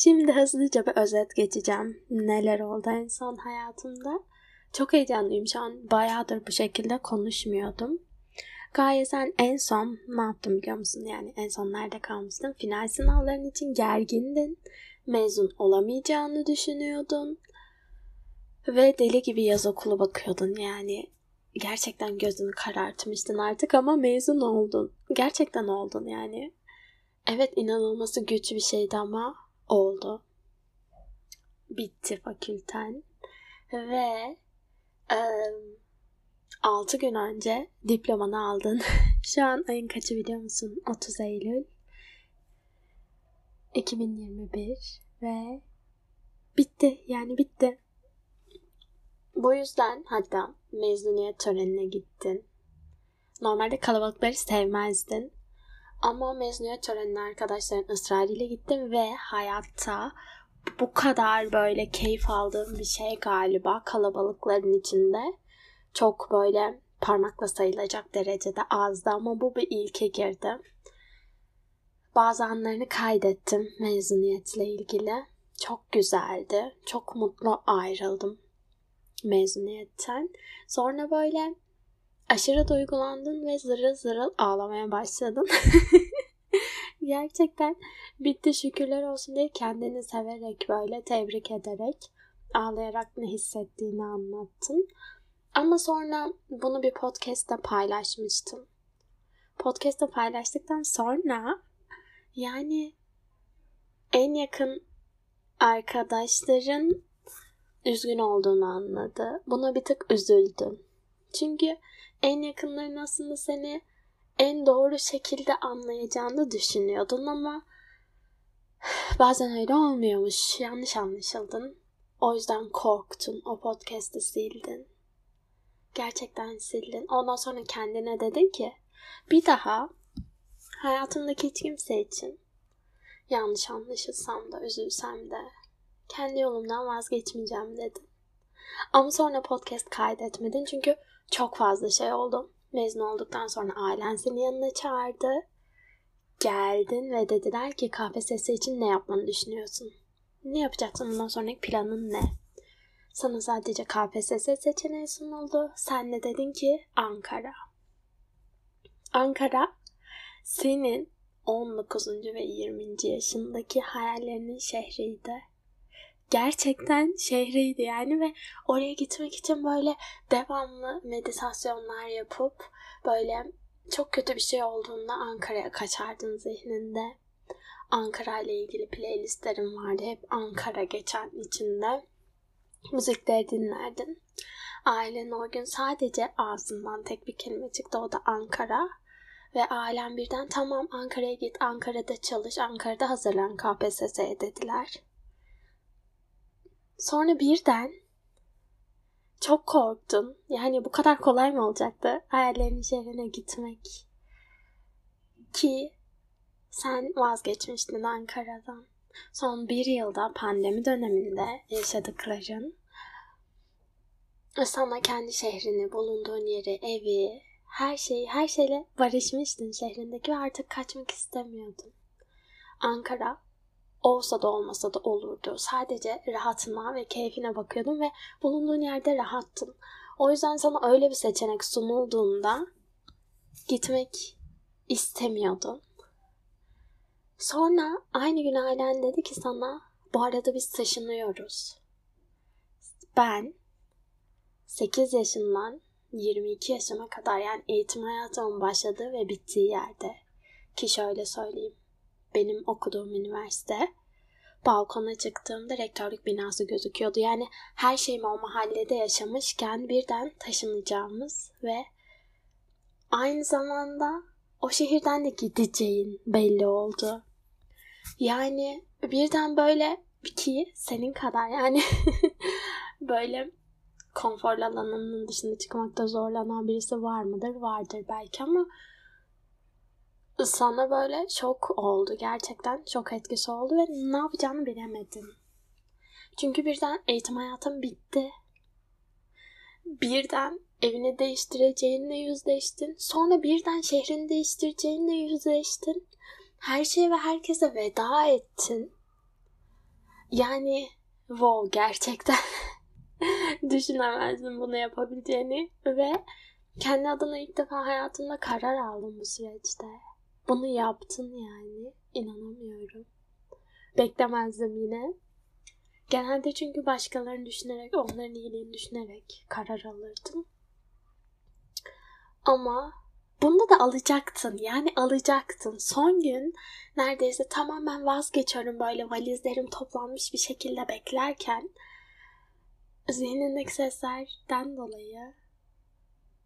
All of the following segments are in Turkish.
Şimdi hızlıca bir özet geçeceğim. Neler oldu en son hayatımda. Çok heyecanlıyım şu an. Bayağıdır bu şekilde konuşmuyordum. Gaye sen en son ne yaptın biliyor musun? Yani en son nerede kalmıştın? Final sınavların için gergindin. Mezun olamayacağını düşünüyordun. Ve deli gibi yaz okulu bakıyordun yani. Gerçekten gözünü karartmıştın artık ama mezun oldun. Gerçekten oldun yani. Evet inanılması güç bir şeydi ama oldu. Bitti fakülten. Ve e, 6 gün önce diplomanı aldın. Şu an ayın kaçı biliyor musun? 30 Eylül 2021 ve bitti yani bitti. Bu yüzden hatta mezuniyet törenine gittin. Normalde kalabalıkları sevmezdin. Ama mezuniyet törenine arkadaşların ısrarıyla gittim ve hayatta bu kadar böyle keyif aldığım bir şey galiba kalabalıkların içinde. Çok böyle parmakla sayılacak derecede azdı ama bu bir ilke girdi. Bazı anlarını kaydettim mezuniyetle ilgili. Çok güzeldi. Çok mutlu ayrıldım mezuniyetten. Sonra böyle aşırı duygulandın ve zırıl zırıl ağlamaya başladın. Gerçekten bitti şükürler olsun diye kendini severek böyle tebrik ederek ağlayarak ne hissettiğini anlattın. Ama sonra bunu bir podcast'te paylaşmıştım. Podcast'te paylaştıktan sonra yani en yakın arkadaşların üzgün olduğunu anladı. Buna bir tık üzüldüm. Çünkü en yakınların aslında seni en doğru şekilde anlayacağını düşünüyordun ama bazen öyle olmuyormuş. Yanlış anlaşıldın. O yüzden korktun. O podcast'i sildin. Gerçekten sildin. Ondan sonra kendine dedin ki bir daha hayatımdaki hiç kimse için yanlış anlaşılsam da üzülsem de kendi yolumdan vazgeçmeyeceğim dedin. Ama sonra podcast kaydetmedin çünkü çok fazla şey oldu. Mezun olduktan sonra ailen seni yanına çağırdı. Geldin ve dediler ki KPSS için ne yapmanı düşünüyorsun? Ne yapacaksın? Bundan sonraki planın ne? Sana sadece KPSS seçeneği sunuldu. Sen de dedin ki Ankara. Ankara senin 19. ve 20. yaşındaki hayallerinin şehriydi gerçekten şehriydi yani ve oraya gitmek için böyle devamlı meditasyonlar yapıp böyle çok kötü bir şey olduğunda Ankara'ya kaçardın zihninde. Ankara ile ilgili playlistlerim vardı. Hep Ankara geçen içinde. Müzikleri dinlerdin. Ailen o gün sadece ağzından tek bir kelime çıktı. O da Ankara. Ve ailem birden tamam Ankara'ya git, Ankara'da çalış, Ankara'da hazırlan KPSS'ye dediler. Sonra birden çok korktun. Yani bu kadar kolay mı olacaktı hayallerinin şehrine gitmek? Ki sen vazgeçmiştin Ankara'dan. Son bir yılda pandemi döneminde yaşadıkların sana kendi şehrini, bulunduğun yeri, evi, her şeyi, her şeyle barışmıştın şehrindeki ve artık kaçmak istemiyordun. Ankara olsa da olmasa da olurdu. Sadece rahatına ve keyfine bakıyordun ve bulunduğun yerde rahattın. O yüzden sana öyle bir seçenek sunulduğunda gitmek istemiyordun. Sonra aynı gün ailen dedi ki sana bu arada biz taşınıyoruz. Ben 8 yaşından 22 yaşıma kadar yani eğitim hayatımın başladığı ve bittiği yerde ki şöyle söyleyeyim benim okuduğum üniversite balkona çıktığımda rektörlük binası gözüküyordu. Yani her şeyimi o mahallede yaşamışken birden taşınacağımız ve aynı zamanda o şehirden de gideceğin belli oldu. Yani birden böyle ki senin kadar yani böyle konfor alanının dışında çıkmakta zorlanan birisi var mıdır? Vardır belki ama sana böyle şok oldu. Gerçekten çok etkisi oldu ve ne yapacağını bilemedim. Çünkü birden eğitim hayatım bitti. Birden evini değiştireceğinle yüzleştin. Sonra birden şehrini değiştireceğinle yüzleştin. Her şeye ve herkese veda ettin. Yani wow gerçekten düşünemezdim bunu yapabileceğini ve kendi adına ilk defa hayatımda karar aldım bu süreçte. Bunu yaptın yani. İnanamıyorum. Beklemezdim yine. Genelde çünkü başkalarını düşünerek, onların iyiliğini düşünerek karar alırdım. Ama bunda da alacaktın. Yani alacaktın. Son gün neredeyse tamamen vazgeçiyorum böyle valizlerim toplanmış bir şekilde beklerken zihnindeki seslerden dolayı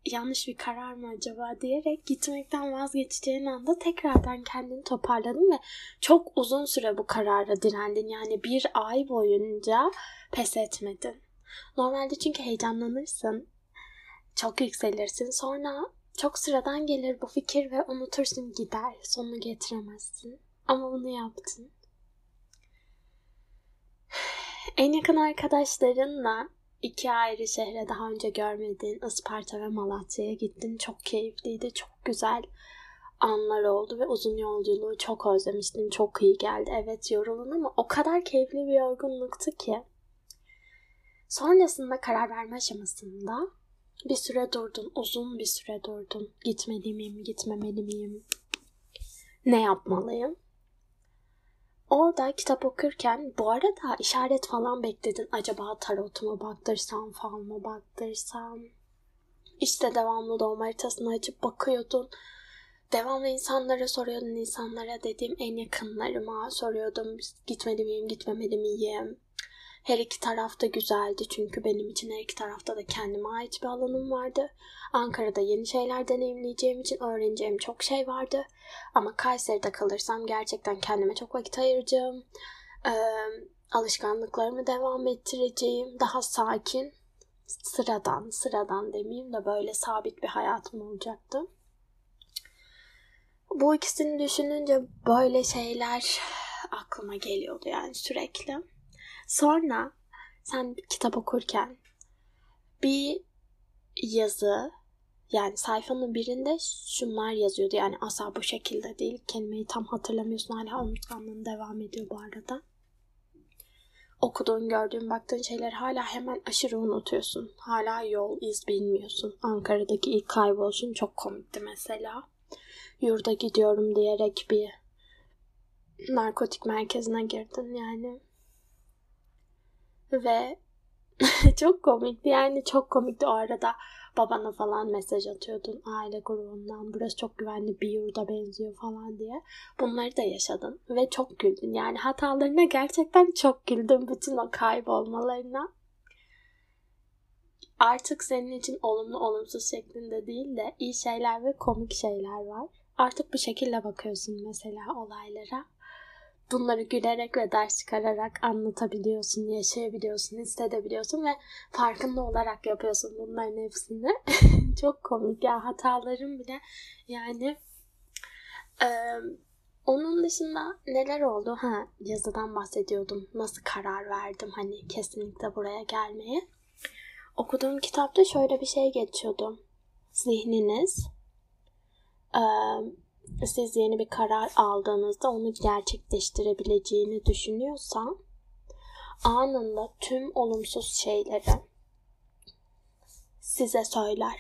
yanlış bir karar mı acaba diyerek gitmekten vazgeçeceğin anda tekrardan kendini toparladın ve çok uzun süre bu karara direndin. Yani bir ay boyunca pes etmedin. Normalde çünkü heyecanlanırsın. Çok yükselirsin. Sonra çok sıradan gelir bu fikir ve unutursun gider. Sonunu getiremezsin. Ama bunu yaptın. En yakın arkadaşlarınla iki ayrı şehre daha önce görmediğin Isparta ve Malatya'ya gittin. Çok keyifliydi, çok güzel anlar oldu ve uzun yolculuğu çok özlemiştin. Çok iyi geldi. Evet yoruldun ama o kadar keyifli bir yorgunluktu ki. Sonrasında karar verme aşamasında bir süre durdun, uzun bir süre durdun. Gitmeli miyim, gitmemeli miyim? Ne yapmalıyım? Orada kitap okurken bu arada işaret falan bekledin. Acaba tarotuma baktırsam, falma baktırsam. İşte devamlı doğum haritasını açıp bakıyordun. Devamlı insanlara soruyordun. insanlara dediğim en yakınlarıma soruyordum. Gitmeli miyim, gitmemeli miyim? Her iki tarafta güzeldi çünkü benim için her iki tarafta da kendime ait bir alanım vardı. Ankara'da yeni şeyler deneyimleyeceğim için öğreneceğim çok şey vardı. Ama Kayseri'de kalırsam gerçekten kendime çok vakit ayıracağım. Ee, alışkanlıklarımı devam ettireceğim. Daha sakin, sıradan, sıradan demeyeyim de böyle sabit bir hayatım olacaktı. Bu ikisini düşününce böyle şeyler aklıma geliyordu yani sürekli. Sonra sen kitap okurken bir yazı yani sayfanın birinde şunlar yazıyordu. Yani asla bu şekilde değil. Kelimeyi tam hatırlamıyorsun. Hala unutkanlığın devam ediyor bu arada. Okuduğun, gördüğün, baktığın şeyler hala hemen aşırı unutuyorsun. Hala yol, iz bilmiyorsun. Ankara'daki ilk kayboluşun çok komikti mesela. Yurda gidiyorum diyerek bir narkotik merkezine girdin yani. Ve çok komikti. Yani çok komikti. O arada babana falan mesaj atıyordun aile grubundan. Burası çok güvenli bir yurda benziyor falan diye. Bunları da yaşadın ve çok güldün. Yani hatalarına gerçekten çok güldüm bütün o kaybolmalarına. Artık senin için olumlu olumsuz şeklinde değil de iyi şeyler ve komik şeyler var. Artık bu şekilde bakıyorsun mesela olaylara bunları gülerek ve ders çıkararak anlatabiliyorsun, yaşayabiliyorsun, hissedebiliyorsun ve farkında olarak yapıyorsun bunların hepsini. Çok komik ya hatalarım bile yani e, onun dışında neler oldu? Ha yazıdan bahsediyordum. Nasıl karar verdim hani kesinlikle buraya gelmeye. Okuduğum kitapta şöyle bir şey geçiyordu. Zihniniz siz yeni bir karar aldığınızda onu gerçekleştirebileceğini düşünüyorsan anında tüm olumsuz şeyleri size söyler.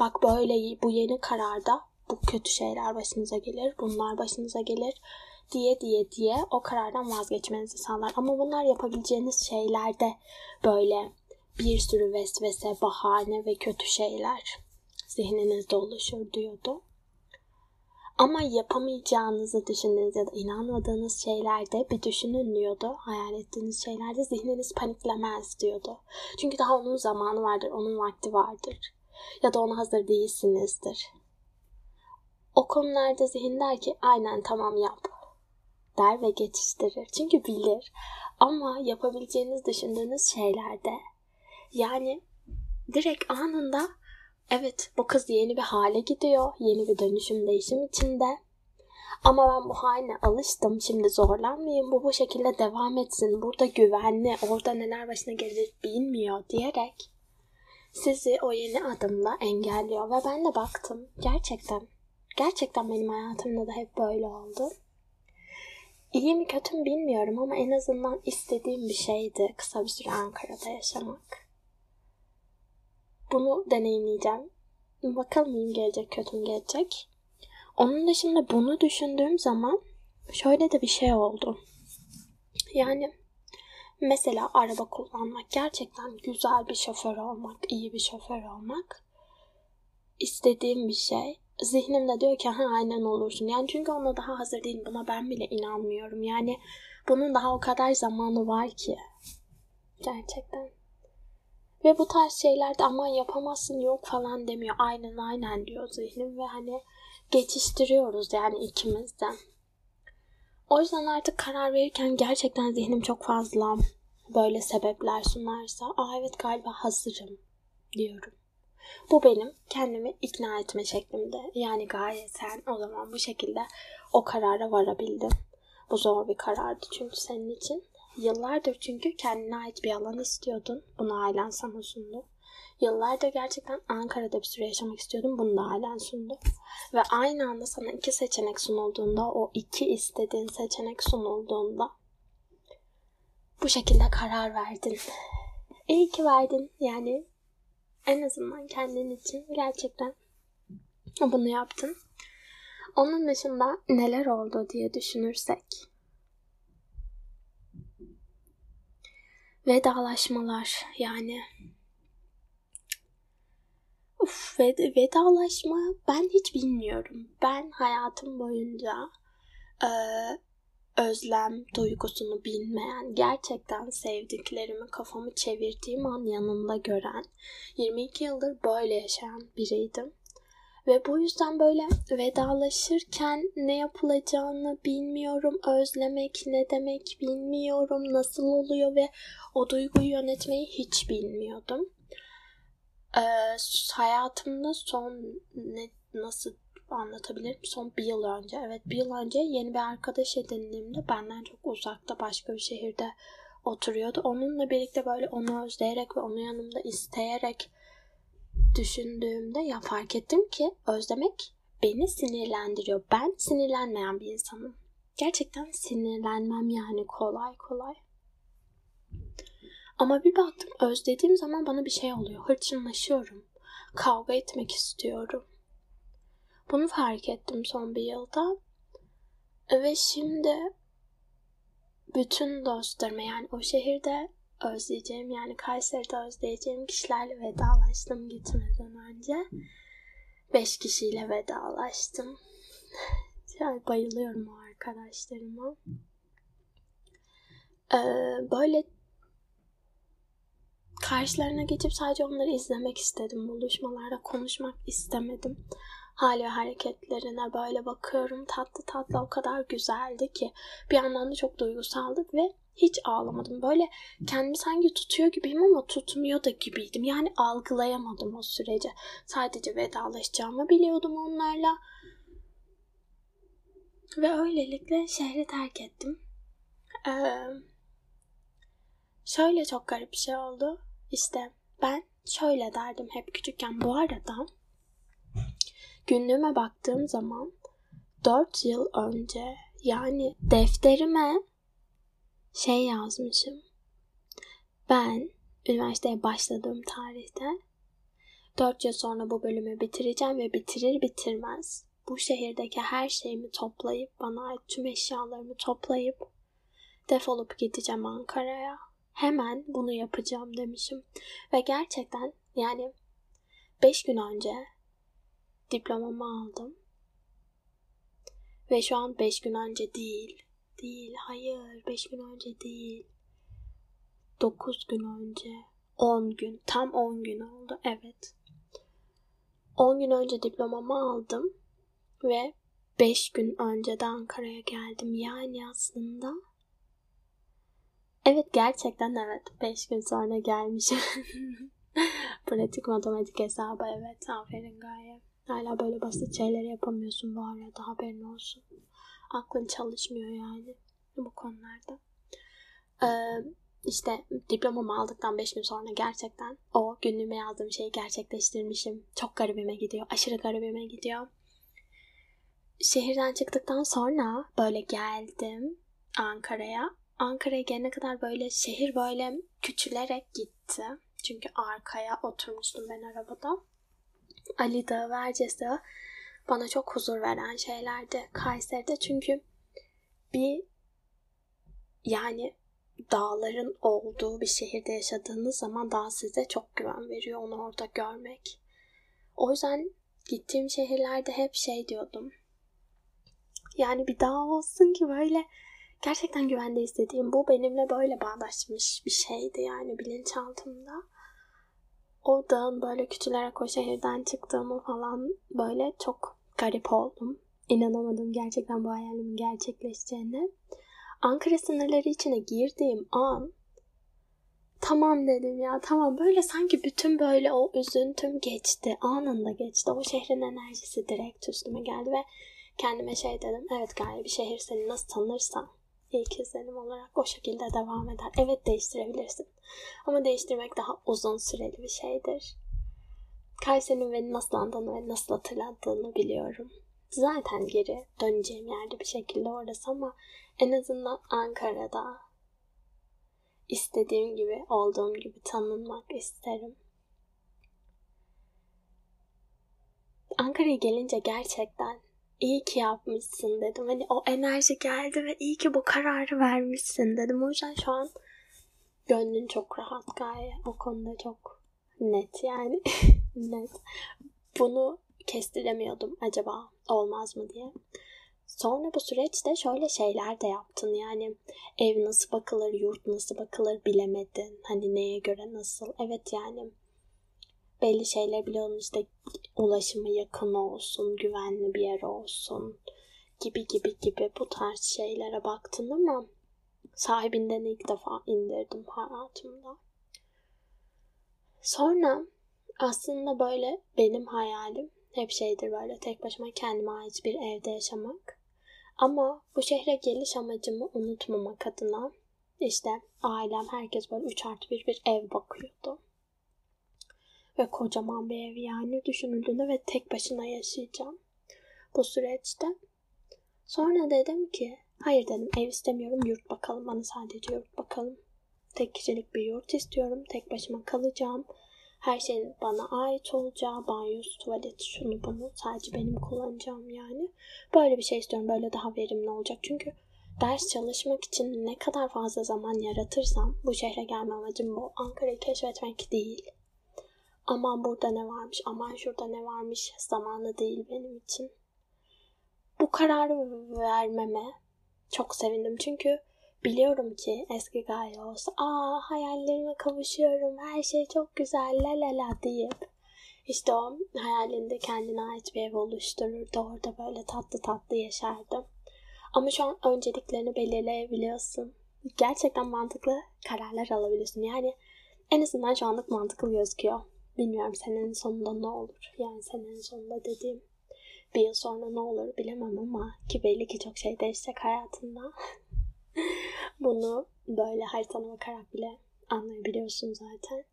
Bak böyle bu yeni kararda bu kötü şeyler başınıza gelir, bunlar başınıza gelir diye diye diye o karardan vazgeçmenizi sağlar. Ama bunlar yapabileceğiniz şeylerde böyle bir sürü vesvese, bahane ve kötü şeyler zihninizde oluşur diyordu. Ama yapamayacağınızı düşündüğünüz ya da inanmadığınız şeylerde bir düşünün diyordu. Hayal ettiğiniz şeylerde zihniniz paniklemez diyordu. Çünkü daha onun zamanı vardır, onun vakti vardır. Ya da ona hazır değilsinizdir. O konularda zihin der ki aynen tamam yap der ve geçiştirir. Çünkü bilir. Ama yapabileceğiniz düşündüğünüz şeylerde yani direkt anında Evet bu kız yeni bir hale gidiyor. Yeni bir dönüşüm değişim içinde. Ama ben bu haline alıştım. Şimdi zorlanmayayım. Bu bu şekilde devam etsin. Burada güvenli. Orada neler başına gelir bilmiyor diyerek sizi o yeni adımla engelliyor. Ve ben de baktım. Gerçekten. Gerçekten benim hayatımda da hep böyle oldu. iyi mi kötü mü bilmiyorum ama en azından istediğim bir şeydi kısa bir süre Ankara'da yaşamak. Bunu deneyimleyeceğim. Bakalım iyi gelecek kötü mü gelecek. Onun dışında bunu düşündüğüm zaman şöyle de bir şey oldu. Yani mesela araba kullanmak gerçekten güzel bir şoför olmak, iyi bir şoför olmak istediğim bir şey. Zihnim de diyor ki ha aynen olursun. Yani çünkü ona daha hazır değilim. Buna ben bile inanmıyorum. Yani bunun daha o kadar zamanı var ki. Gerçekten. Ve bu tarz şeylerde aman yapamazsın yok falan demiyor. Aynen aynen diyor zihnim ve hani geçiştiriyoruz yani ikimizden. O yüzden artık karar verirken gerçekten zihnim çok fazla böyle sebepler sunarsa aa evet galiba hazırım diyorum. Bu benim kendimi ikna etme şeklimde. Yani gayet sen o zaman bu şekilde o karara varabildin. Bu zor bir karardı çünkü senin için. Yıllardır çünkü kendine ait bir alan istiyordun. Bunu ailen sana sundu. Yıllardır gerçekten Ankara'da bir süre yaşamak istiyordum. Bunu da ailen sundu. Ve aynı anda sana iki seçenek sunulduğunda, o iki istediğin seçenek sunulduğunda bu şekilde karar verdin. İyi ki verdin. Yani en azından kendin için gerçekten bunu yaptın. Onun dışında neler oldu diye düşünürsek. Vedalaşmalar yani Uf, ved vedalaşma ben hiç bilmiyorum. Ben hayatım boyunca e, özlem duygusunu bilmeyen, gerçekten sevdiklerimi kafamı çevirdiğim an yanımda gören, 22 yıldır böyle yaşayan biriydim. Ve bu yüzden böyle vedalaşırken ne yapılacağını bilmiyorum. Özlemek ne demek bilmiyorum. Nasıl oluyor ve o duyguyu yönetmeyi hiç bilmiyordum. Ee, hayatımda son ne nasıl anlatabilirim? Son bir yıl önce. Evet bir yıl önce yeni bir arkadaş edindiğimde benden çok uzakta başka bir şehirde oturuyordu. Onunla birlikte böyle onu özleyerek ve onu yanımda isteyerek düşündüğümde ya fark ettim ki özlemek beni sinirlendiriyor. Ben sinirlenmeyen bir insanım. Gerçekten sinirlenmem yani kolay kolay. Ama bir baktım özlediğim zaman bana bir şey oluyor. Hırçınlaşıyorum. Kavga etmek istiyorum. Bunu fark ettim son bir yılda. Ve şimdi bütün dostlarıma yani o şehirde özleyeceğim yani Kayseri'de özleyeceğim kişilerle vedalaştım gitmeden önce. Beş kişiyle vedalaştım. yani bayılıyorum o arkadaşlarıma. Ee, böyle karşılarına geçip sadece onları izlemek istedim. Buluşmalarda konuşmak istemedim. Hali ve hareketlerine böyle bakıyorum. Tatlı tatlı o kadar güzeldi ki. Bir yandan da çok duygusaldık ve hiç ağlamadım. Böyle kendimi sanki tutuyor gibiyim ama tutmuyor da gibiydim. Yani algılayamadım o süreci. Sadece vedalaşacağımı biliyordum onlarla. Ve öylelikle şehri terk ettim. Ee, şöyle çok garip bir şey oldu. İşte ben şöyle derdim hep küçükken. Bu arada günlüğüme baktığım zaman 4 yıl önce yani defterime şey yazmışım. Ben üniversiteye başladığım tarihte 4 yıl sonra bu bölümü bitireceğim ve bitirir bitirmez bu şehirdeki her şeyimi toplayıp bana ait tüm eşyalarımı toplayıp defolup gideceğim Ankara'ya. Hemen bunu yapacağım demişim. Ve gerçekten yani 5 gün önce diplomamı aldım. Ve şu an 5 gün önce değil. Değil, hayır 5 gün önce değil. 9 gün önce. 10 gün, tam 10 gün oldu. Evet. 10 gün önce diplomamı aldım. Ve 5 gün önce de Ankara'ya geldim. Yani aslında Evet gerçekten evet. 5 gün sonra gelmişim. Pratik matematik hesabı evet. Aferin gayet. Hala böyle basit şeyleri yapamıyorsun bu arada haberin olsun. Aklın çalışmıyor yani bu konularda. Ee, işte diplomamı aldıktan 5 gün sonra gerçekten o günlüğüme yazdığım şeyi gerçekleştirmişim. Çok garibime gidiyor. Aşırı garibime gidiyor. Şehirden çıktıktan sonra böyle geldim Ankara'ya. Ankara'ya gelene kadar böyle şehir böyle küçülerek gitti. Çünkü arkaya oturmuştum ben arabada. Ali Dağı ve Erciyes Dağı bana çok huzur veren şeylerdi Kayseri'de. Çünkü bir yani dağların olduğu bir şehirde yaşadığınız zaman dağ size çok güven veriyor onu orada görmek. O yüzden gittiğim şehirlerde hep şey diyordum. Yani bir dağ olsun ki böyle gerçekten güvende istediğim bu benimle böyle bağdaşmış bir şeydi yani bilinçaltımda. O dağın böyle küçülerek o şehirden çıktığımı falan böyle çok garip oldum. İnanamadım gerçekten bu hayalimin gerçekleşeceğine. Ankara sınırları içine girdiğim an tamam dedim ya tamam böyle sanki bütün böyle o üzüntüm geçti anında geçti o şehrin enerjisi direkt üstüme geldi ve kendime şey dedim evet galiba bir şehir seni nasıl tanırsan ilk izlenim olarak o şekilde devam eder. Evet değiştirebilirsin. Ama değiştirmek daha uzun süreli bir şeydir. Kayseri'nin beni nasıl andığını ve nasıl hatırlattığını biliyorum. Zaten geri döneceğim yerde bir şekilde orası ama en azından Ankara'da istediğim gibi olduğum gibi tanınmak isterim. Ankara'ya gelince gerçekten iyi ki yapmışsın dedim. Hani o enerji geldi ve iyi ki bu kararı vermişsin dedim. O yüzden şu an gönlün çok rahat gaye. O konuda çok net yani. net. Bunu kestiremiyordum acaba olmaz mı diye. Sonra bu süreçte şöyle şeyler de yaptın yani ev nasıl bakılır, yurt nasıl bakılır bilemedin. Hani neye göre nasıl. Evet yani belli şeyler biliyorum işte ulaşımı yakın olsun, güvenli bir yer olsun gibi gibi gibi bu tarz şeylere baktın ama sahibinden ilk defa indirdim hayatımda. Sonra aslında böyle benim hayalim hep şeydir böyle tek başıma kendime ait bir evde yaşamak. Ama bu şehre geliş amacımı unutmamak adına işte ailem herkes böyle 3 artı 1 bir ev bakıyordu. Ve kocaman bir ev yani düşünüldüğünde ve tek başına yaşayacağım bu süreçte. Sonra dedim ki hayır dedim ev istemiyorum yurt bakalım bana sadece yurt bakalım. Tek kişilik bir yurt istiyorum tek başıma kalacağım her şeyin bana ait olacağı, banyosu, tuvaleti, şunu bunu sadece benim kullanacağım yani. Böyle bir şey istiyorum. Böyle daha verimli olacak. Çünkü ders çalışmak için ne kadar fazla zaman yaratırsam bu şehre gelme amacım bu. Ankara'yı keşfetmek değil. Aman burada ne varmış, aman şurada ne varmış zamanı değil benim için. Bu kararı vermeme çok sevindim. Çünkü Biliyorum ki eski gaye olsa aa hayallerime kavuşuyorum her şey çok güzel la la la deyip işte o hayalinde kendine ait bir ev oluştururdu orada böyle tatlı tatlı yaşardı. Ama şu an önceliklerini belirleyebiliyorsun. Gerçekten mantıklı kararlar alabiliyorsun. Yani en azından şu anlık mantıklı gözüküyor. Bilmiyorum senenin sonunda ne olur. Yani senenin sonunda dediğim bir yıl sonra ne olur bilemem ama ki belli ki çok şey değişecek hayatında. Bunu böyle haritana bakarak bile anlayabiliyorsun zaten.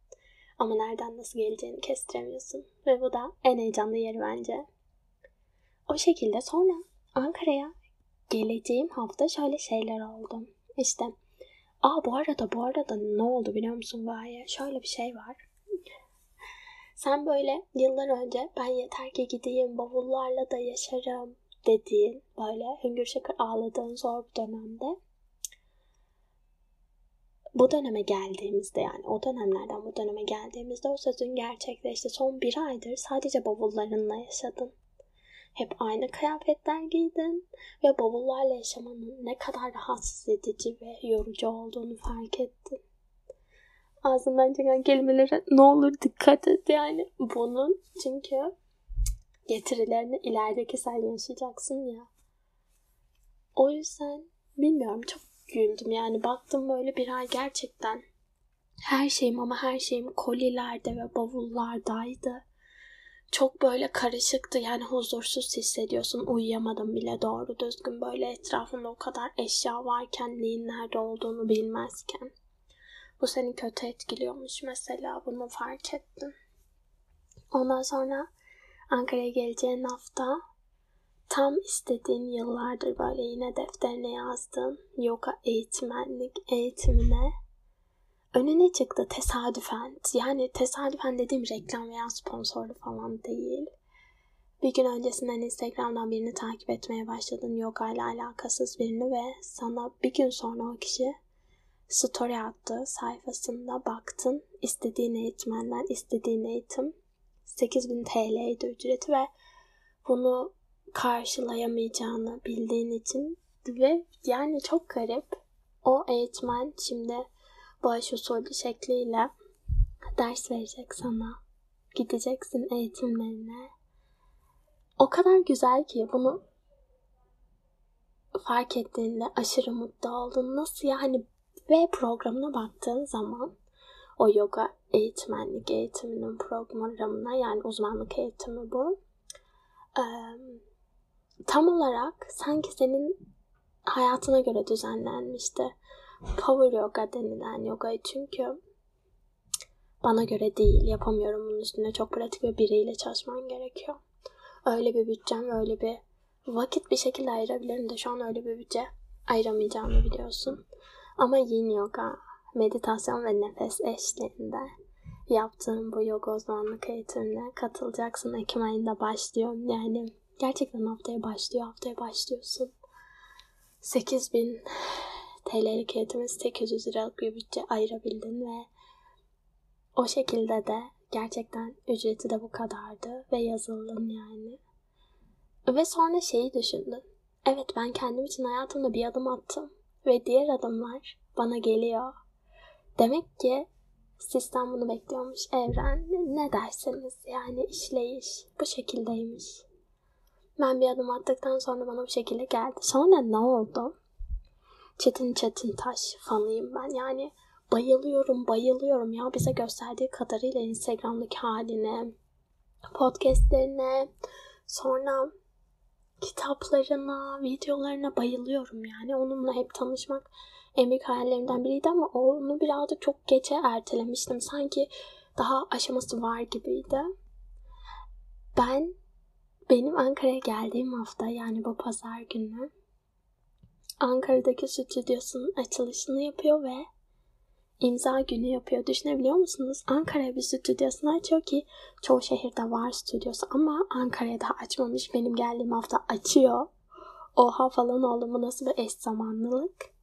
Ama nereden nasıl geleceğini kestiremiyorsun. Ve bu da en heyecanlı yeri bence. O şekilde sonra Ankara'ya geleceğim hafta şöyle şeyler oldu. İşte Aa bu arada bu arada ne oldu biliyor musun Gaye? Şöyle bir şey var. Sen böyle yıllar önce ben yeter ki gideyim bavullarla da yaşarım dediğin böyle hüngür şakır ağladığın zor bir dönemde bu döneme geldiğimizde yani o dönemlerden bu döneme geldiğimizde o sözün gerçekleşti. Son bir aydır sadece bavullarınla yaşadın. Hep aynı kıyafetler giydin ve bavullarla yaşamanın ne kadar rahatsız edici ve yorucu olduğunu fark ettin. Ağzından çıkan kelimelere ne olur dikkat et yani bunun çünkü getirilerini ilerideki sen yaşayacaksın ya. O yüzden bilmiyorum çok güldüm. Yani baktım böyle bir ay gerçekten her şeyim ama her şeyim kolilerde ve bavullardaydı. Çok böyle karışıktı yani huzursuz hissediyorsun. Uyuyamadım bile doğru düzgün böyle etrafında o kadar eşya varken neyin nerede olduğunu bilmezken. Bu seni kötü etkiliyormuş mesela bunu fark ettim. Ondan sonra Ankara'ya geleceğin hafta tam istediğin yıllardır böyle yine defterine yazdığın yoga eğitmenlik eğitimine önüne çıktı tesadüfen. Yani tesadüfen dediğim reklam veya sponsorlu falan değil. Bir gün öncesinden Instagram'dan birini takip etmeye başladın yoga ile alakasız birini ve sana bir gün sonra o kişi story attı sayfasında baktın istediğin eğitmenden istediğin eğitim 8000 TL'ydi ücreti ve bunu karşılayamayacağını bildiğin için ve yani çok garip o eğitmen şimdi bağış usulü şekliyle ders verecek sana. Gideceksin eğitimlerine. O kadar güzel ki bunu fark ettiğinde aşırı mutlu oldun. Nasıl yani ve programına baktığın zaman o yoga eğitmenlik eğitiminin programına yani uzmanlık eğitimi bu. Tam olarak sanki senin hayatına göre düzenlenmişti. Power yoga denilen yogayı çünkü bana göre değil. Yapamıyorum bunun üstüne. Çok pratik ve biriyle çalışman gerekiyor. Öyle bir bütçem öyle bir vakit bir şekilde ayırabilirim de şu an öyle bir bütçe ayıramayacağımı biliyorsun. Ama yin yoga, meditasyon ve nefes eşliğinde yaptığım bu yoga uzmanlık eğitimine katılacaksın. Ekim ayında başlıyor. Yani gerçekten haftaya başlıyor. Haftaya başlıyorsun. 8000 TL'lik eğitime 800 liralık bir bütçe ayırabildin ve o şekilde de gerçekten ücreti de bu kadardı ve yazıldın yani. Ve sonra şeyi düşündüm. Evet ben kendim için hayatımda bir adım attım ve diğer adımlar bana geliyor. Demek ki sistem bunu bekliyormuş. Evren ne derseniz yani işleyiş bu şekildeymiş. Ben bir adım attıktan sonra bana bu şekilde geldi. Sonra ne oldu? Çetin Çetin Taş fanıyım ben. Yani bayılıyorum bayılıyorum ya bize gösterdiği kadarıyla Instagram'daki haline, podcastlerine, sonra kitaplarına, videolarına bayılıyorum yani. Onunla hep tanışmak en büyük hayallerimden biriydi ama onu birazcık çok geçe ertelemiştim. Sanki daha aşaması var gibiydi. Ben benim Ankara'ya geldiğim hafta yani bu pazar günü Ankara'daki stüdyosunun açılışını yapıyor ve imza günü yapıyor. Düşünebiliyor musunuz? Ankara'ya bir stüdyosunu açıyor ki çoğu şehirde var stüdyosu ama Ankara'ya da açmamış. Benim geldiğim hafta açıyor. Oha falan oldu mu nasıl bir eş zamanlılık.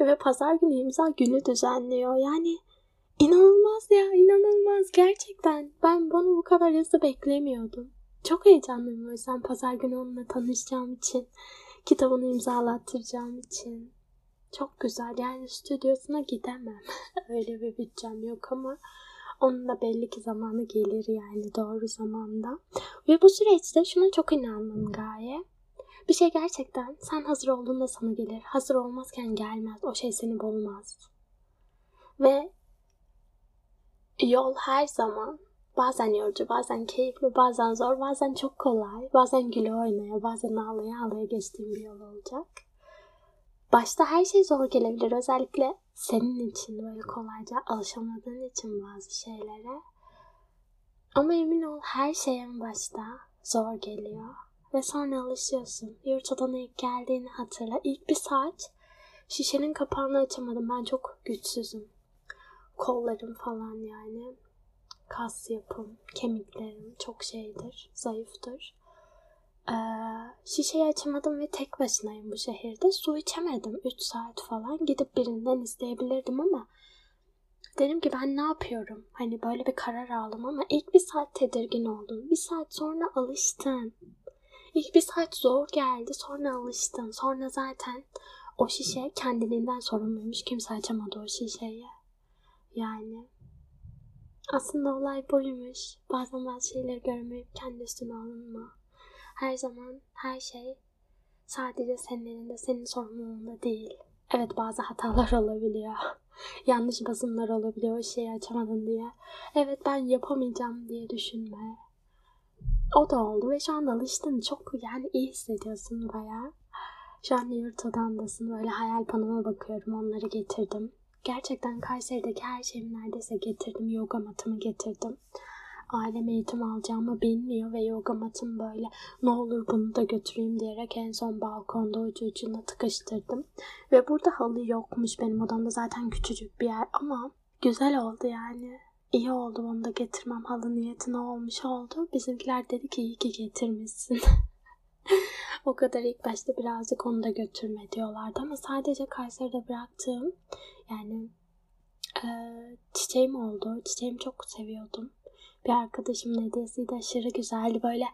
Ve pazar günü imza günü düzenliyor. Yani inanılmaz ya inanılmaz gerçekten. Ben bunu bu kadar hızlı beklemiyordum. Çok heyecanlıyım o yüzden pazar günü onunla tanışacağım için. Kitabını imzalattıracağım için. Çok güzel. Yani stüdyosuna gidemem. Öyle bir bütçem yok ama onun da belli ki zamanı gelir yani doğru zamanda. Ve bu süreçte şuna çok inandım Gaye. Bir şey gerçekten sen hazır olduğunda sana gelir. Hazır olmazken gelmez. O şey seni bulmaz. Ve yol her zaman bazen yorucu, bazen keyifli, bazen zor, bazen çok kolay, bazen güle oynaya, bazen ağlaya ağlaya geçtiğim bir yol olacak. Başta her şey zor gelebilir. Özellikle senin için böyle kolayca alışamadığın için bazı şeylere. Ama emin ol her şey en başta zor geliyor. Ve sonra alışıyorsun. Yurt odana ilk geldiğini hatırla. İlk bir saat şişenin kapağını açamadım. Ben çok güçsüzüm. Kollarım falan yani. Kas yapım, kemiklerim çok şeydir, zayıftır. Ee, şişeyi açamadım ve tek başınayım bu şehirde. Su içemedim 3 saat falan. Gidip birinden isteyebilirdim ama dedim ki ben ne yapıyorum? Hani böyle bir karar aldım ama ilk bir saat tedirgin oldum. Bir saat sonra alıştın. İlk bir saat zor geldi sonra alıştın. Sonra zaten o şişe kendiliğinden sorumluymuş. Kimse açamadı o şişeyi. Yani aslında olay buymuş. Bazen bazı şeyleri görmeyip kendi üstüne alınma. Her zaman her şey sadece senin elinde, senin sorumluluğunda değil. Evet bazı hatalar olabiliyor. Yanlış basımlar olabiliyor o şeyi açamadın diye. Evet ben yapamayacağım diye düşünme. O da oldu ve şu an alıştın. Çok yani iyi hissediyorsun baya. Şu an yurt odandasın. Böyle hayal panoma bakıyorum. Onları getirdim. Gerçekten Kayseri'deki her şeyimi neredeyse getirdim. Yoga matımı getirdim. Ailem eğitim alacağımı bilmiyor ve yoga matım böyle ne olur bunu da götüreyim diyerek en son balkonda ucu ucuna tıkıştırdım. Ve burada halı yokmuş benim odamda zaten küçücük bir yer ama güzel oldu yani. İyi oldu onu da getirmem halı niyetine olmuş oldu. Bizimkiler dedi ki iyi ki getirmişsin. o kadar ilk başta birazcık onu da götürme diyorlardı ama sadece Kayseri'de bıraktığım yani e, çiçeğim oldu. Çiçeğimi çok seviyordum. Bir arkadaşımın hediyesiydi aşırı güzeldi. Böyle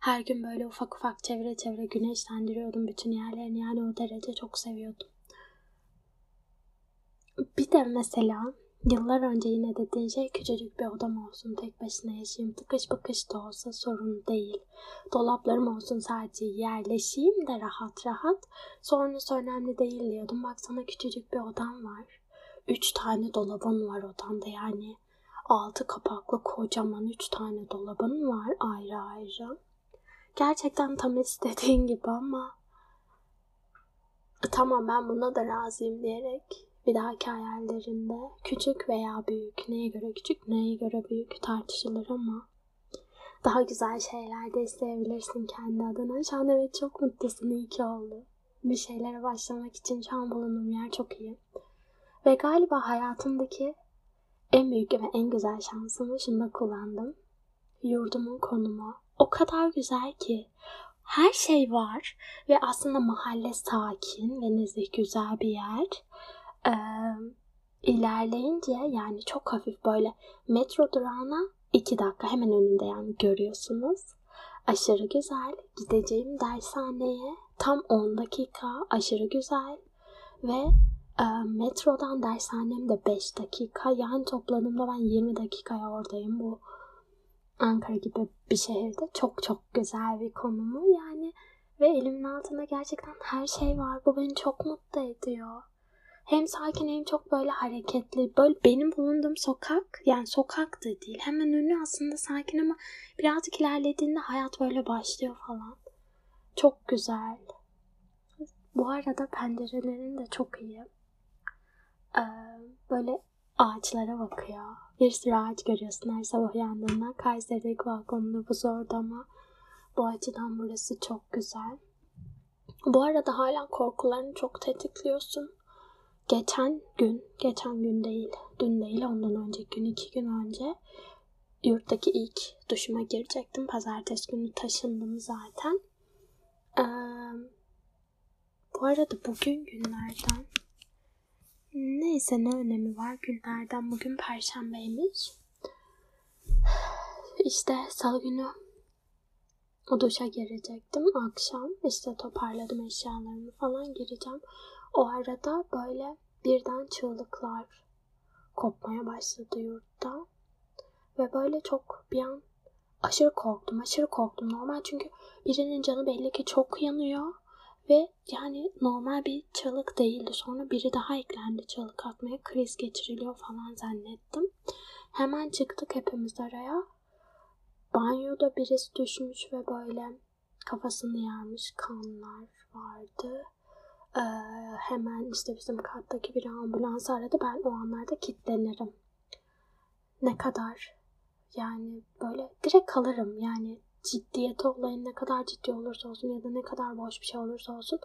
her gün böyle ufak ufak çevre çevre güneşlendiriyordum bütün yerlerini. Yani o derece çok seviyordum. Bir de mesela Yıllar önce yine dediğin şey küçücük bir odam olsun, tek başına yaşayayım, tıkış bakış da olsa sorun değil. Dolaplarım olsun sadece yerleşeyim de rahat rahat. Sonrası önemli değil diyordum. Bak sana küçücük bir odam var. Üç tane dolabın var odanda yani. Altı kapaklı kocaman üç tane dolabın var ayrı ayrı. Gerçekten tam istediğin gibi ama tamam ben buna da razıyım diyerek bir dahaki hayallerinde küçük veya büyük, neye göre küçük, neye göre büyük tartışılır ama daha güzel şeyler de isteyebilirsin kendi adına. Şu an evet çok mutlusun, iyi ki oldu. Bir şeylere başlamak için şu an bulunduğum yer çok iyi. Ve galiba hayatımdaki en büyük ve en güzel şansımı şunda kullandım. Yurdumun konumu. O kadar güzel ki. Her şey var ve aslında mahalle sakin ve nezih güzel bir yer e, ilerleyince yani çok hafif böyle metro durağına iki dakika hemen önünde yani görüyorsunuz. Aşırı güzel. Gideceğim dershaneye tam 10 dakika. Aşırı güzel. Ve e, metrodan dershanem de 5 dakika. Yani topladığımda ben 20 dakikaya oradayım. Bu Ankara gibi bir şehirde çok çok güzel bir konumu yani ve elimin altında gerçekten her şey var. Bu beni çok mutlu ediyor hem sakin hem çok böyle hareketli. Böyle benim bulunduğum sokak yani sokak da değil. Hemen önü aslında sakin ama birazcık ilerlediğinde hayat böyle başlıyor falan. Çok güzel. Bu arada pencerelerin de çok iyi. Ee, böyle ağaçlara bakıyor. Bir sürü ağaç görüyorsun her sabah uyandığında. Kayseri'deki balkonunda bu zordu ama bu açıdan burası çok güzel. Bu arada hala korkularını çok tetikliyorsun geçen gün, geçen gün değil, dün değil ondan önceki gün, iki gün önce yurttaki ilk duşuma girecektim. Pazartesi günü taşındım zaten. Ee, bu arada bugün günlerden neyse ne önemi var günlerden bugün perşembeymiş. İşte salı günü o duşa girecektim akşam. işte toparladım eşyalarımı falan gireceğim. O arada böyle birden çığlıklar kopmaya başladı yurtta. Ve böyle çok bir an aşırı korktum, aşırı korktum. Normal çünkü birinin canı belli ki çok yanıyor. Ve yani normal bir çığlık değildi. Sonra biri daha eklendi çığlık atmaya. Kriz geçiriliyor falan zannettim. Hemen çıktık hepimiz araya. Banyoda birisi düşmüş ve böyle kafasını yarmış kanlar vardı. Ee, hemen işte bizim kattaki bir ambulans aradı. Ben o anlarda kilitlenirim. Ne kadar yani böyle direkt kalırım. Yani ciddiyeti olayın ne kadar ciddi olursa olsun ya da ne kadar boş bir şey olursa olsun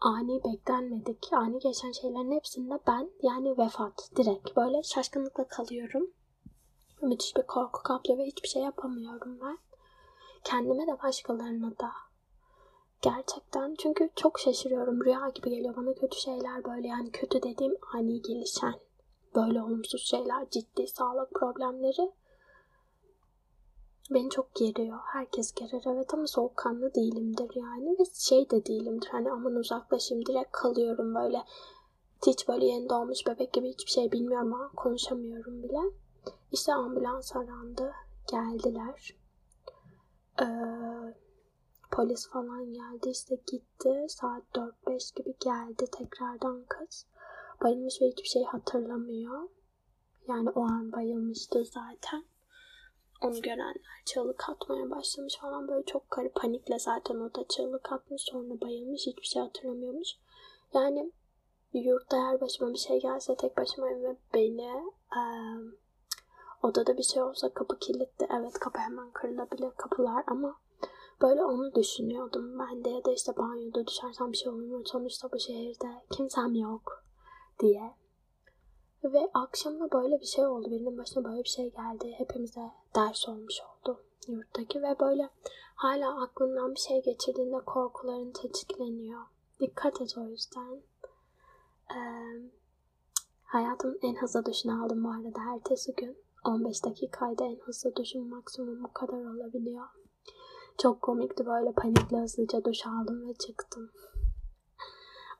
ani beklenmedik, ani geçen şeylerin hepsinde ben yani vefat direkt böyle şaşkınlıkla kalıyorum. Müthiş bir korku kaplıyor ve hiçbir şey yapamıyorum ben. Kendime de başkalarına da Gerçekten çünkü çok şaşırıyorum. Rüya gibi geliyor bana kötü şeyler böyle yani kötü dediğim ani gelişen böyle olumsuz şeyler, ciddi sağlık problemleri beni çok geriyor. Herkes gerir evet ama soğukkanlı değilimdir yani ve şey de değilimdir. Hani aman uzaklaşayım direkt kalıyorum böyle. Hiç böyle yeni doğmuş bebek gibi hiçbir şey bilmiyorum ama konuşamıyorum bile. İşte ambulans arandı. Geldiler. Ee, polis falan geldi işte gitti. Saat 4-5 gibi geldi tekrardan kız. Bayılmış ve hiçbir şey hatırlamıyor. Yani o an bayılmıştı zaten. Onu görenler çığlık atmaya başlamış falan böyle çok karı panikle zaten o da çığlık atmış sonra bayılmış hiçbir şey hatırlamıyormuş. Yani yurtta her başıma bir şey gelse tek başıma ve beni e, Odada bir şey olsa kapı kilitli. Evet kapı hemen kırılabilir kapılar ama böyle onu düşünüyordum ben de ya da işte banyoda düşersem bir şey mu? Sonuçta bu şehirde kimsem yok diye. Ve akşamda böyle bir şey oldu. Birinin başına böyle bir şey geldi. Hepimize ders olmuş oldu yurttaki ve böyle hala aklından bir şey geçirdiğinde korkuların tetikleniyor. Dikkat et o yüzden. Ee, hayatımın en hızlı duşunu aldım bu arada ertesi gün. 15 dakikaydı en hızlı duşum maksimum bu kadar olabiliyor. Çok komikti böyle panikle hızlıca duş aldım ve çıktım.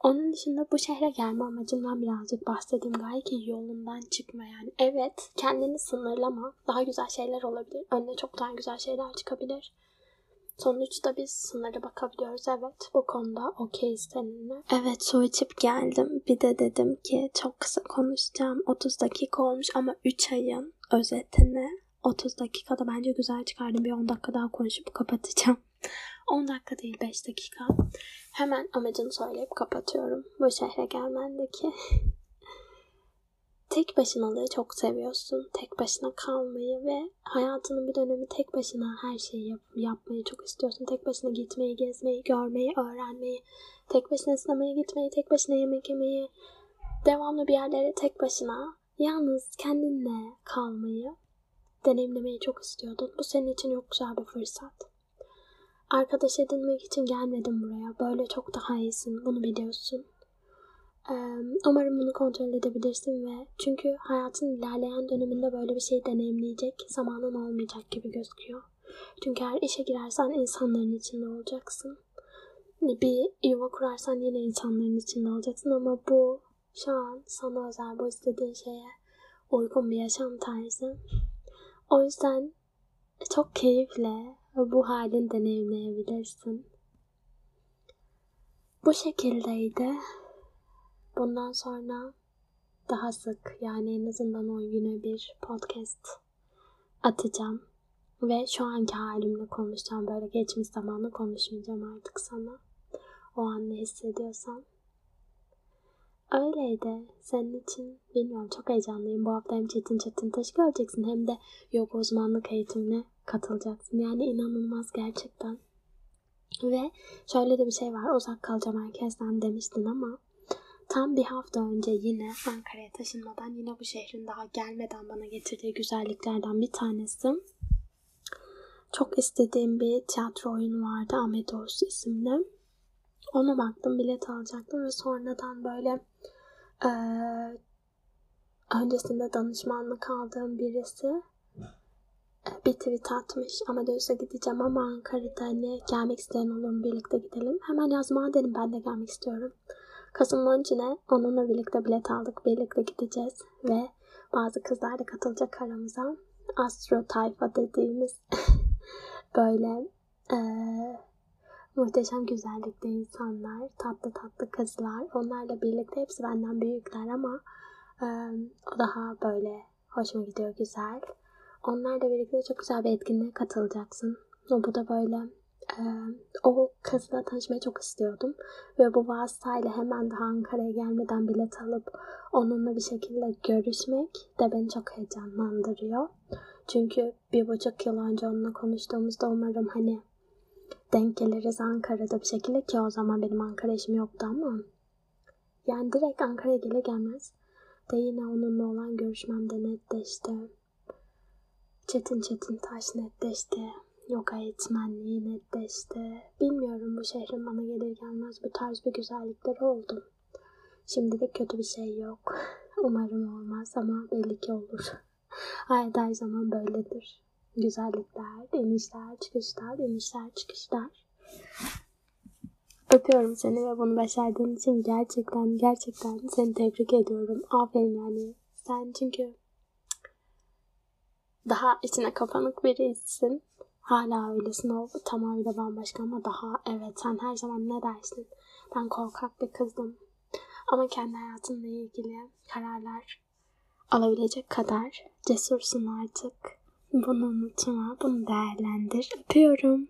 Onun dışında bu şehre gelme amacımdan birazcık bahsedeyim. Gayet yolundan çıkma yani. Evet kendini sınırlama. Daha güzel şeyler olabilir. Önüne çok daha güzel şeyler çıkabilir. Sonuçta biz sınırı bakabiliyoruz. Evet bu konuda okeyiz seninle. Evet su içip geldim. Bir de dedim ki çok kısa konuşacağım. 30 dakika olmuş ama 3 ayın özetini 30 dakikada bence güzel çıkardım. Bir 10 dakika daha konuşup kapatacağım. 10 dakika değil 5 dakika. Hemen amacını söyleyip kapatıyorum. Bu şehre gelmendeki tek başınalığı çok seviyorsun. Tek başına kalmayı ve hayatının bir dönemi tek başına her şeyi yap- yapmayı çok istiyorsun. Tek başına gitmeyi, gezmeyi, görmeyi, öğrenmeyi, tek başına sinemaya gitmeyi, tek başına yemek yemeyi, devamlı bir yerlere tek başına yalnız kendinle kalmayı deneyimlemeyi çok istiyordun. Bu senin için çok güzel bir fırsat. Arkadaş edinmek için gelmedim buraya. Böyle çok daha iyisin. Bunu biliyorsun. Umarım bunu kontrol edebilirsin ve çünkü hayatın ilerleyen döneminde böyle bir şey deneyimleyecek zamanın olmayacak gibi gözüküyor. Çünkü her işe girersen insanların içinde olacaksın. Bir yuva kurarsan yine insanların içinde olacaksın ama bu şu an sana özel bu istediğin şeye uygun bir yaşam tarzı. O yüzden çok keyifle bu halin deneyimleyebilirsin. Bu şekildeydi. Bundan sonra daha sık yani en azından 10 güne bir podcast atacağım. Ve şu anki halimle konuşacağım. Böyle geçmiş zamanla konuşmayacağım artık sana. O an ne hissediyorsan. Öyleydi. Senin için bilmiyorum çok heyecanlıyım. Bu hafta hem Çetin Çetin Taş göreceksin hem de yoga uzmanlık eğitimine katılacaksın. Yani inanılmaz gerçekten. Ve şöyle de bir şey var. Uzak kalacağım herkesten demiştin ama tam bir hafta önce yine Ankara'ya taşınmadan yine bu şehrin daha gelmeden bana getirdiği güzelliklerden bir tanesi. Çok istediğim bir tiyatro oyunu vardı. Oğuz isimli. Ona baktım bilet alacaktım ve sonradan böyle e, öncesinde danışmanlık aldığım birisi bir tweet atmış. ama Amadeus'a gideceğim ama Ankara'da hani gelmek isteyen olur mu birlikte gidelim. Hemen yazma dedim ben de gelmek istiyorum. Kasım 13'üne onunla birlikte bilet aldık. Birlikte gideceğiz ve bazı kızlar da katılacak aramıza. Astro tayfa dediğimiz böyle e, muhteşem güzellikte insanlar, tatlı tatlı kızlar. Onlarla birlikte hepsi benden büyükler ama e, o daha böyle hoşuma gidiyor güzel. Onlarla birlikte çok güzel bir etkinliğe katılacaksın. Bu da böyle e, o kızla tanışmayı çok istiyordum. Ve bu vasıtayla hemen daha Ankara'ya gelmeden bilet alıp onunla bir şekilde görüşmek de beni çok heyecanlandırıyor. Çünkü bir buçuk yıl önce onunla konuştuğumuzda umarım hani denk geliriz Ankara'da bir şekilde ki o zaman benim Ankara işim yoktu ama yani direkt Ankara'ya gelir gelmez de yine onunla olan görüşmem de netleşti. Çetin Çetin Taş netleşti. Yoga eğitmenliği netleşti. Bilmiyorum bu şehrin bana gelir gelmez bu tarz bir güzellikleri oldu. Şimdilik kötü bir şey yok. Umarım olmaz ama belli ki olur. Hayat her zaman böyledir. Güzellikler, inişler, çıkışlar, inişler, çıkışlar. Öpüyorum seni ve bunu başardığın için gerçekten gerçekten seni tebrik ediyorum. Aferin yani. Sen çünkü daha içine kapanık birisin. Hala öylesin o tamamıyla bambaşka ama daha evet sen her zaman ne dersin? Ben korkak bir kızdım. Ama kendi hayatınla ilgili kararlar alabilecek kadar cesursun artık. Bunu unutma, bunu değerlendir. Öpüyorum.